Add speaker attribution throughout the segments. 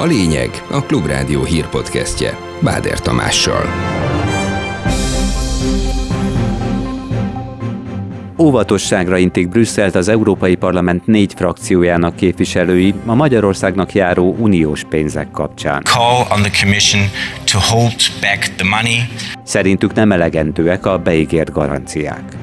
Speaker 1: A lényeg a Klubrádió hírpodcastje Báder Tamással.
Speaker 2: Óvatosságra intik Brüsszelt az Európai Parlament négy frakciójának képviselői a Magyarországnak járó uniós pénzek kapcsán.
Speaker 3: Call on the Commission to hold back the money.
Speaker 2: Szerintük nem elegendőek a beígért garanciák.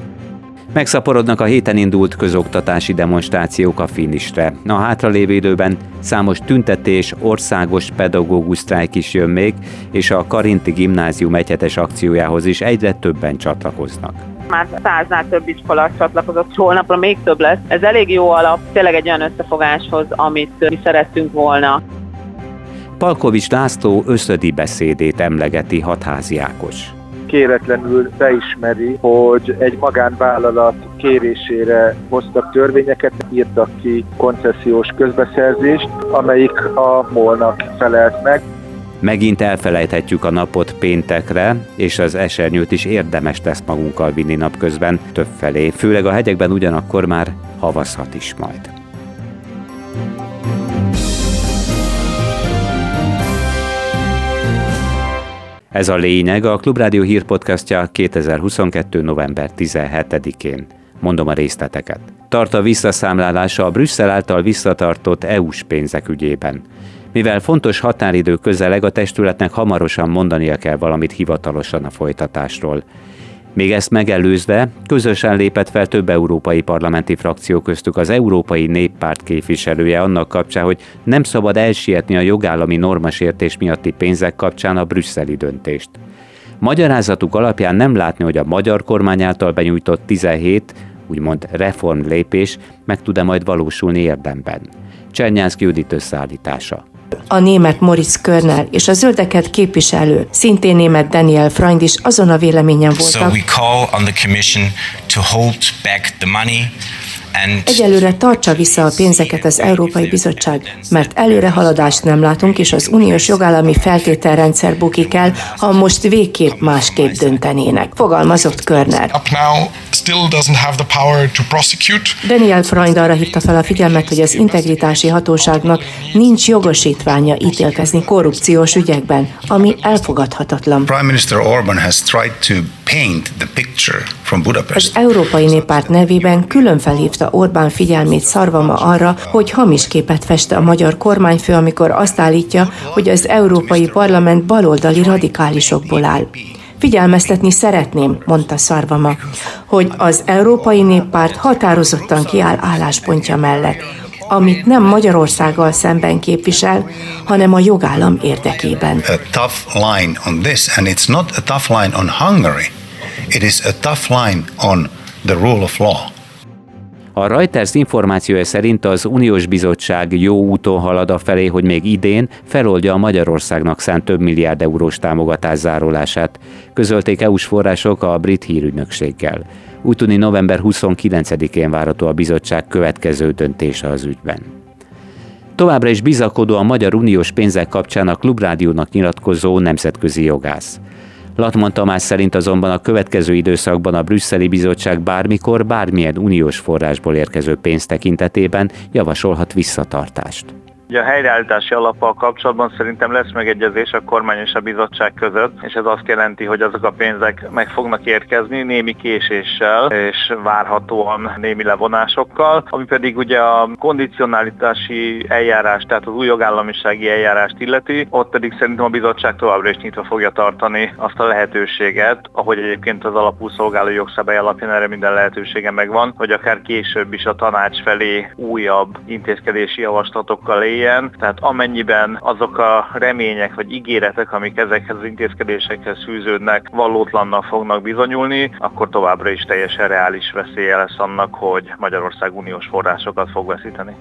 Speaker 2: Megszaporodnak a héten indult közoktatási demonstrációk a finistre. A hátralévő időben számos tüntetés, országos pedagógus sztrájk is jön még, és a Karinti Gimnázium egyhetes akciójához is egyre többen csatlakoznak
Speaker 4: már száznál több iskola csatlakozott, holnapra még több lesz. Ez elég jó alap, tényleg egy olyan összefogáshoz, amit mi szerettünk volna.
Speaker 2: Palkovics László összödi beszédét emlegeti hatházi Ákos
Speaker 5: kéretlenül beismeri, hogy egy magánvállalat kérésére hoztak törvényeket, írtak ki koncesziós közbeszerzést, amelyik a molnak felelt meg.
Speaker 2: Megint elfelejthetjük a napot péntekre, és az esernyőt is érdemes lesz magunkkal vinni napközben többfelé, főleg a hegyekben ugyanakkor már havazhat is majd. Ez a lényeg a Klubrádió hírpodcastja 2022. november 17-én. Mondom a részleteket. Tart a visszaszámlálása a Brüsszel által visszatartott EU-s pénzek ügyében. Mivel fontos határidő közeleg, a testületnek hamarosan mondania kell valamit hivatalosan a folytatásról. Még ezt megelőzve közösen lépett fel több európai parlamenti frakció köztük az Európai Néppárt képviselője annak kapcsán, hogy nem szabad elsietni a jogállami normasértés miatti pénzek kapcsán a brüsszeli döntést. Magyarázatuk alapján nem látni, hogy a magyar kormány által benyújtott 17, úgymond reformlépés meg tud-e majd valósulni érdemben. Csernyánszki Judit összeállítása.
Speaker 6: A német Moritz Körner és a zöldeket képviselő, szintén német Daniel Freund is azon a véleményen voltak. So we call on the commission to hold back the money Egyelőre tartsa vissza a pénzeket az Európai Bizottság, mert előre haladást nem látunk, és az uniós jogállami feltételrendszer bukik el, ha most végképp másképp döntenének, fogalmazott Körner. Daniel Freund arra hívta fel a figyelmet, hogy az integritási hatóságnak nincs jogosítványa ítélkezni korrupciós ügyekben, ami elfogadhatatlan. Prime Minister Orban has tried to paint the picture from Budapest. Az Európai Néppárt nevében külön felhívta Orbán figyelmét Szarvama arra, hogy hamis képet feste a magyar kormányfő, amikor azt állítja, hogy az Európai Parlament baloldali radikálisokból áll. Figyelmeztetni szeretném, mondta Szarvama, hogy az Európai Néppárt határozottan kiáll álláspontja mellett, amit nem Magyarországgal szemben képvisel, hanem a jogállam érdekében. A tough line on this, and it's not a tough line on Hungary. It is a tough line on the rule of law.
Speaker 2: A Reuters információja szerint az Uniós Bizottság jó úton halad a felé, hogy még idén feloldja a Magyarországnak szánt több milliárd eurós támogatás zárulását, közölték EU-s források a brit hírügynökséggel. Úgy november 29-én várható a bizottság következő döntése az ügyben. Továbbra is bizakodó a Magyar Uniós pénzek kapcsán a Klubrádiónak nyilatkozó nemzetközi jogász. Latman Tamás szerint azonban a következő időszakban a brüsszeli bizottság bármikor bármilyen uniós forrásból érkező pénz tekintetében javasolhat visszatartást.
Speaker 7: Ugye a helyreállítási alappal kapcsolatban szerintem lesz megegyezés a kormány és a bizottság között, és ez azt jelenti, hogy azok a pénzek meg fognak érkezni némi késéssel, és várhatóan némi levonásokkal, ami pedig ugye a kondicionalitási eljárás, tehát az új jogállamisági eljárást illeti, ott pedig szerintem a bizottság továbbra is nyitva fogja tartani azt a lehetőséget, ahogy egyébként az alapú szolgáló jogszabály alapján erre minden lehetősége megvan, hogy akár később is a tanács felé újabb intézkedési javaslatokkal él, éljen, tehát amennyiben azok a remények vagy ígéretek, amik ezekhez az intézkedésekhez fűződnek, valótlannak fognak bizonyulni, akkor továbbra is teljesen reális veszélye lesz annak, hogy Magyarország uniós forrásokat fog veszíteni.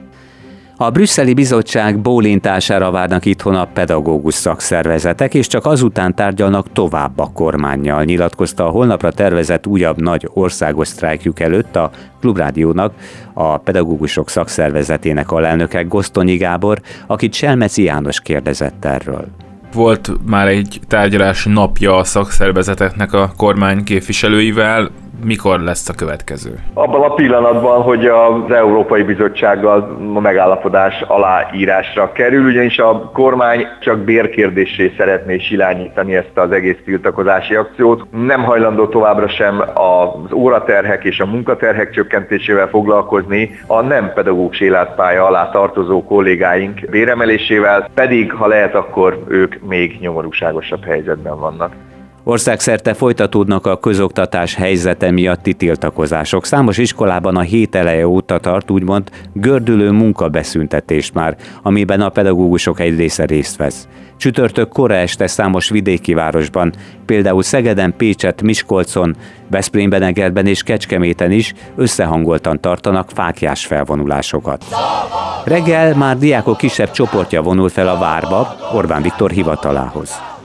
Speaker 2: A brüsszeli bizottság bólintására várnak itthon a pedagógus szakszervezetek, és csak azután tárgyalnak tovább a kormányjal, nyilatkozta a holnapra tervezett újabb nagy országos sztrájkjuk előtt a Klubrádiónak, a pedagógusok szakszervezetének alelnöke Gosztonyi Gábor, akit Selmeci János kérdezett erről.
Speaker 8: Volt már egy tárgyalási napja a szakszervezeteknek a kormány képviselőivel, mikor lesz a következő?
Speaker 9: Abban a pillanatban, hogy az Európai Bizottsággal a megállapodás aláírásra kerül, ugyanis a kormány csak bérkérdésé szeretné silányítani ezt az egész tiltakozási akciót. Nem hajlandó továbbra sem az óraterhek és a munkaterhek csökkentésével foglalkozni, a nem pedagógus életpálya alá tartozó kollégáink béremelésével, pedig ha lehet, akkor ők még nyomorúságosabb helyzetben vannak.
Speaker 2: Országszerte folytatódnak a közoktatás helyzete miatti tiltakozások. Számos iskolában a hét eleje óta tart úgymond gördülő munkabeszüntetés már, amiben a pedagógusok egy része részt vesz. Csütörtök kora este számos vidéki városban, például Szegeden, Pécset, Miskolcon, Veszprémben, Egerben és Kecskeméten is összehangoltan tartanak fákjás felvonulásokat. Reggel már diákok kisebb csoportja vonul fel a várba, Orbán Viktor hivatalához.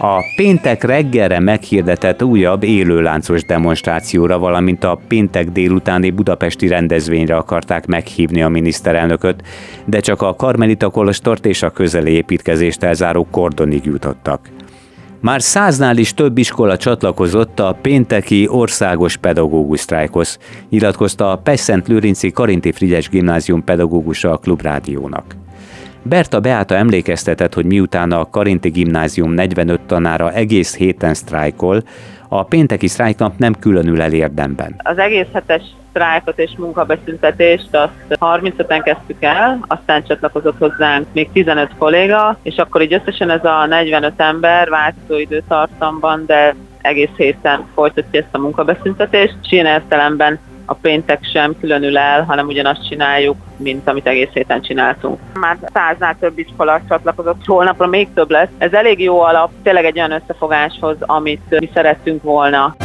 Speaker 2: A péntek reggelre meghirdetett újabb élőláncos demonstrációra, valamint a péntek délutáni budapesti rendezvényre akarták meghívni a miniszterelnököt, de csak a Karmelita Kolostort és a közeli építkezést elzáró kordonig jutottak. Már száznál is több iskola csatlakozott a pénteki országos pedagógus sztrájkhoz, nyilatkozta a Pesszent Lőrinci Karinti Frigyes Gimnázium pedagógusa a Klubrádiónak. Berta Beáta emlékeztetett, hogy miután a Karinti Gimnázium 45 tanára egész héten sztrájkol, a pénteki sztrájknap nem különül el érdemben.
Speaker 4: Az egész hetes sztrájkot és munkabeszüntetést azt 35-en kezdtük el, aztán csatlakozott hozzánk még 15 kolléga, és akkor így összesen ez a 45 ember változó időtartamban, de egész héten folytatja ezt a munkabeszüntetést. És ilyen értelemben a péntek sem különül el, hanem ugyanazt csináljuk, mint amit egész héten csináltunk. Már száznál több iskola csatlakozott, holnapra még több lesz. Ez elég jó alap, tényleg egy olyan összefogáshoz, amit mi szerettünk volna.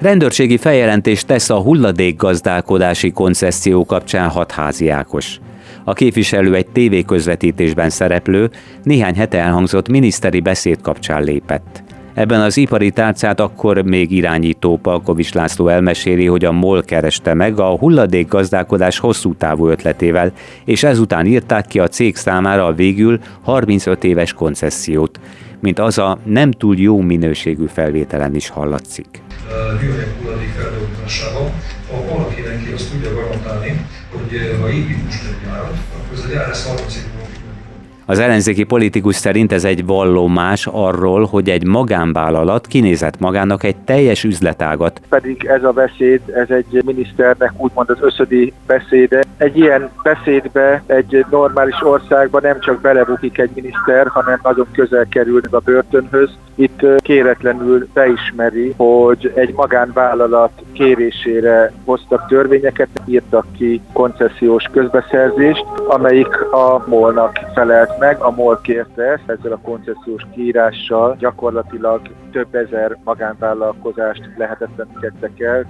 Speaker 2: Rendőrségi feljelentést tesz a hulladékgazdálkodási koncesszió kapcsán hatházi Ákos. A képviselő egy tévéközvetítésben szereplő, néhány hete elhangzott miniszteri beszéd kapcsán lépett. Ebben az ipari tárcát akkor még irányító Palkovics László elmeséli, hogy a MOL kereste meg a hulladék gazdálkodás hosszú távú ötletével, és ezután írták ki a cég számára a végül 35 éves koncesziót, mint az a nem túl jó minőségű felvételen is hallatszik.
Speaker 10: Műanyag hulladék feldolgozásában, ha valakinek ki azt tudja garantálni, hogy ha épít egy gyárat, akkor ez a gyár lesz 30 év
Speaker 2: az ellenzéki politikus szerint ez egy vallomás arról, hogy egy magánvállalat kinézett magának egy teljes üzletágat.
Speaker 5: Pedig ez a beszéd, ez egy miniszternek úgymond az összödi beszéde. Egy ilyen beszédbe egy normális országban nem csak belebukik egy miniszter, hanem nagyon közel kerül a börtönhöz. Itt kéretlenül beismeri, hogy egy magánvállalat kérésére hoztak törvényeket, írtak ki koncesziós közbeszerzést, amelyik a molnak felelt meg, a MOL kérte ezzel a koncesziós kiírással gyakorlatilag több ezer magánvállalkozást lehetetlenítettek el.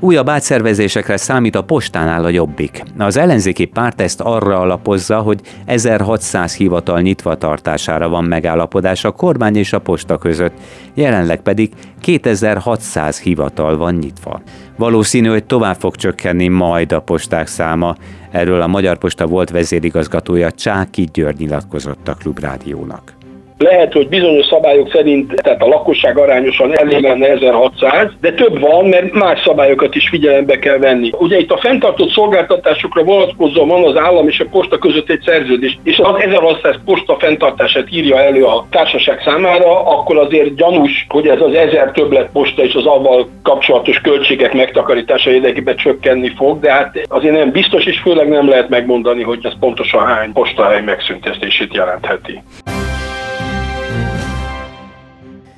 Speaker 2: Újabb átszervezésekre számít a postánál a jobbik. Az ellenzéki párt ezt arra alapozza, hogy 1600 hivatal nyitva tartására van megállapodás a kormány és a posta között, jelenleg pedig 2600 hivatal van nyitva. Valószínű, hogy tovább fog csökkenni majd a posták száma. Erről a Magyar Posta volt vezérigazgatója Csáki György nyilatkozott a Klubrádiónak.
Speaker 11: Lehet, hogy bizonyos szabályok szerint, tehát a lakosság arányosan elég lenne 1600, de több van, mert más szabályokat is figyelembe kell venni. Ugye itt a fenntartott szolgáltatásokra vonatkozóan van az állam és a posta között egy szerződés, és az 1600 posta fenntartását írja elő a társaság számára, akkor azért gyanús, hogy ez az 1000 többlet posta és az avval kapcsolatos költségek megtakarítása érdekében csökkenni fog, de hát azért nem biztos, és főleg nem lehet megmondani, hogy ez pontosan hány postahely megszüntetését jelentheti.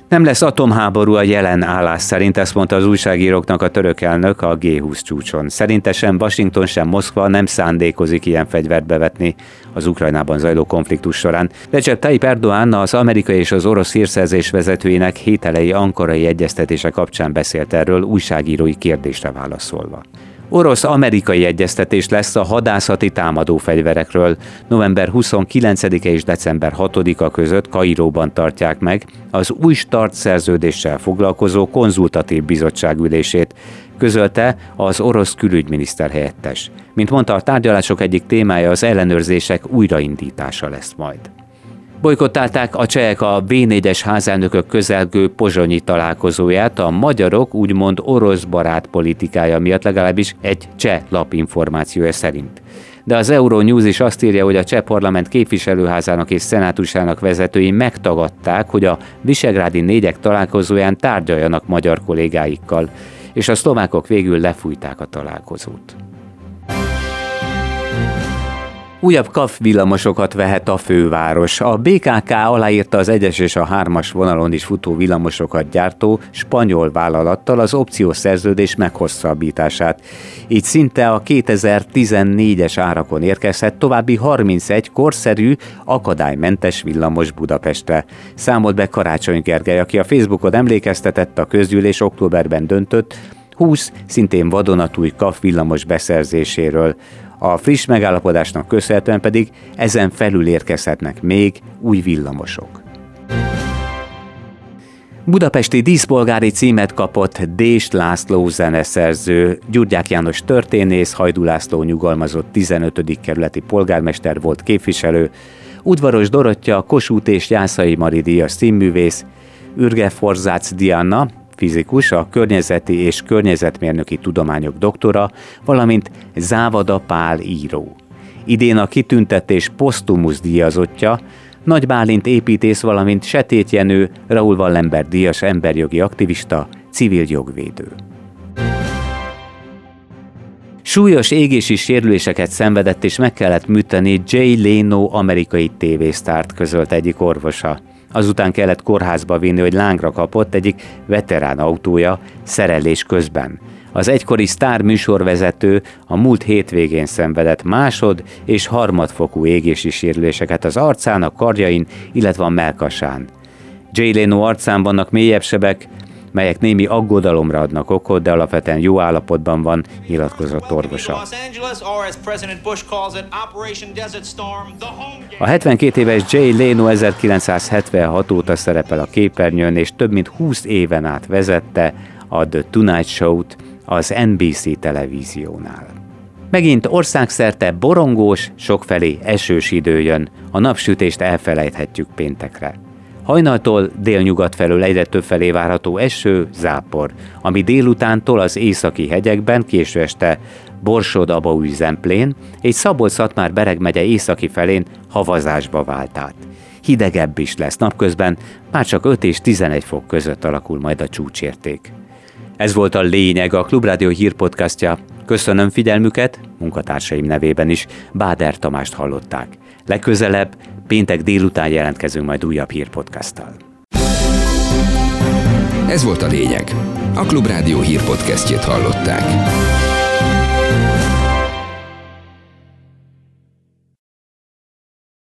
Speaker 2: Nem lesz atomháború a jelen állás szerint, ezt mondta az újságíróknak a török elnök a G20 csúcson. Szerinte sem Washington, sem Moszkva nem szándékozik ilyen fegyvert bevetni az Ukrajnában zajló konfliktus során. Recep Tayyip Erdoğan az amerikai és az orosz hírszerzés vezetőinek hételei ankarai egyeztetése kapcsán beszélt erről újságírói kérdésre válaszolva. Orosz-amerikai egyeztetés lesz a hadászati támadófegyverekről. November 29-e és december 6-a között Kairóban tartják meg az új start szerződéssel foglalkozó konzultatív bizottság ülését, közölte az orosz külügyminiszter helyettes. Mint mondta, a tárgyalások egyik témája az ellenőrzések újraindítása lesz majd. Bolykottálták a csehek a B4-es házelnökök közelgő pozsonyi találkozóját a magyarok úgymond orosz barát politikája miatt legalábbis egy cseh lap információja szerint. De az Euronews is azt írja, hogy a cseh parlament képviselőházának és szenátusának vezetői megtagadták, hogy a visegrádi négyek találkozóján tárgyaljanak magyar kollégáikkal, és a szlovákok végül lefújták a találkozót. Újabb KAF villamosokat vehet a főváros. A BKK aláírta az egyes és a hármas vonalon is futó villamosokat gyártó spanyol vállalattal az opciós szerződés meghosszabbítását. Így szinte a 2014-es árakon érkezhet további 31 korszerű, akadálymentes villamos Budapestre. Számolt be Karácsony Gergely, aki a Facebookon emlékeztetett a közgyűlés októberben döntött, 20 szintén vadonatúj KAF villamos beszerzéséről. A friss megállapodásnak köszönhetően pedig ezen felül érkezhetnek még új villamosok. Budapesti díszpolgári címet kapott Dést László zeneszerző, Gyurgyák János történész, Hajdú László nyugalmazott 15. kerületi polgármester volt képviselő, Udvaros Dorottya, Kossuth és Jászai Mari díjas színművész, Ürge Forzác Diana, fizikus, a környezeti és környezetmérnöki tudományok doktora, valamint Závada Pál író. Idén a kitüntetés posztumusz díjazottja, Nagy Bálint építész, valamint Setét Jenő, Raúl Wallenberg díjas emberjogi aktivista, civil jogvédő. Súlyos égési sérüléseket szenvedett és meg kellett műteni Jay Leno amerikai tévésztárt közölt egyik orvosa. Azután kellett kórházba vinni, hogy lángra kapott egyik veterán autója szerelés közben. Az egykori sztár műsorvezető a múlt hétvégén szenvedett másod- és harmadfokú égési sérüléseket az arcán, a karjain, illetve a melkasán. Jay Leno arcán vannak mélyebb sebek, melyek némi aggodalomra adnak okot, de alapvetően jó állapotban van, nyilatkozott orvosa. A 72 éves Jay Leno 1976 óta szerepel a képernyőn, és több mint 20 éven át vezette a The Tonight Show-t az NBC televíziónál. Megint országszerte borongós, sokfelé esős idő jön, a napsütést elfelejthetjük péntekre. Hajnaltól délnyugat felől egyre több felé várható eső, zápor, ami délutántól az északi hegyekben, késő este Borsod Abaúj Zemplén és Szabolcs-Szatmár Bereg megye északi felén havazásba vált át. Hidegebb is lesz napközben, már csak 5 és 11 fok között alakul majd a csúcsérték. Ez volt a lényeg a Klubrádió hírpodcastja. Köszönöm figyelmüket, munkatársaim nevében is, Báder Tamást hallották. Legközelebb Péntek délután jelentkezünk majd újabb hírpodcasttal.
Speaker 1: Ez volt a lényeg. A Klubrádió hírpodcastjét hallották.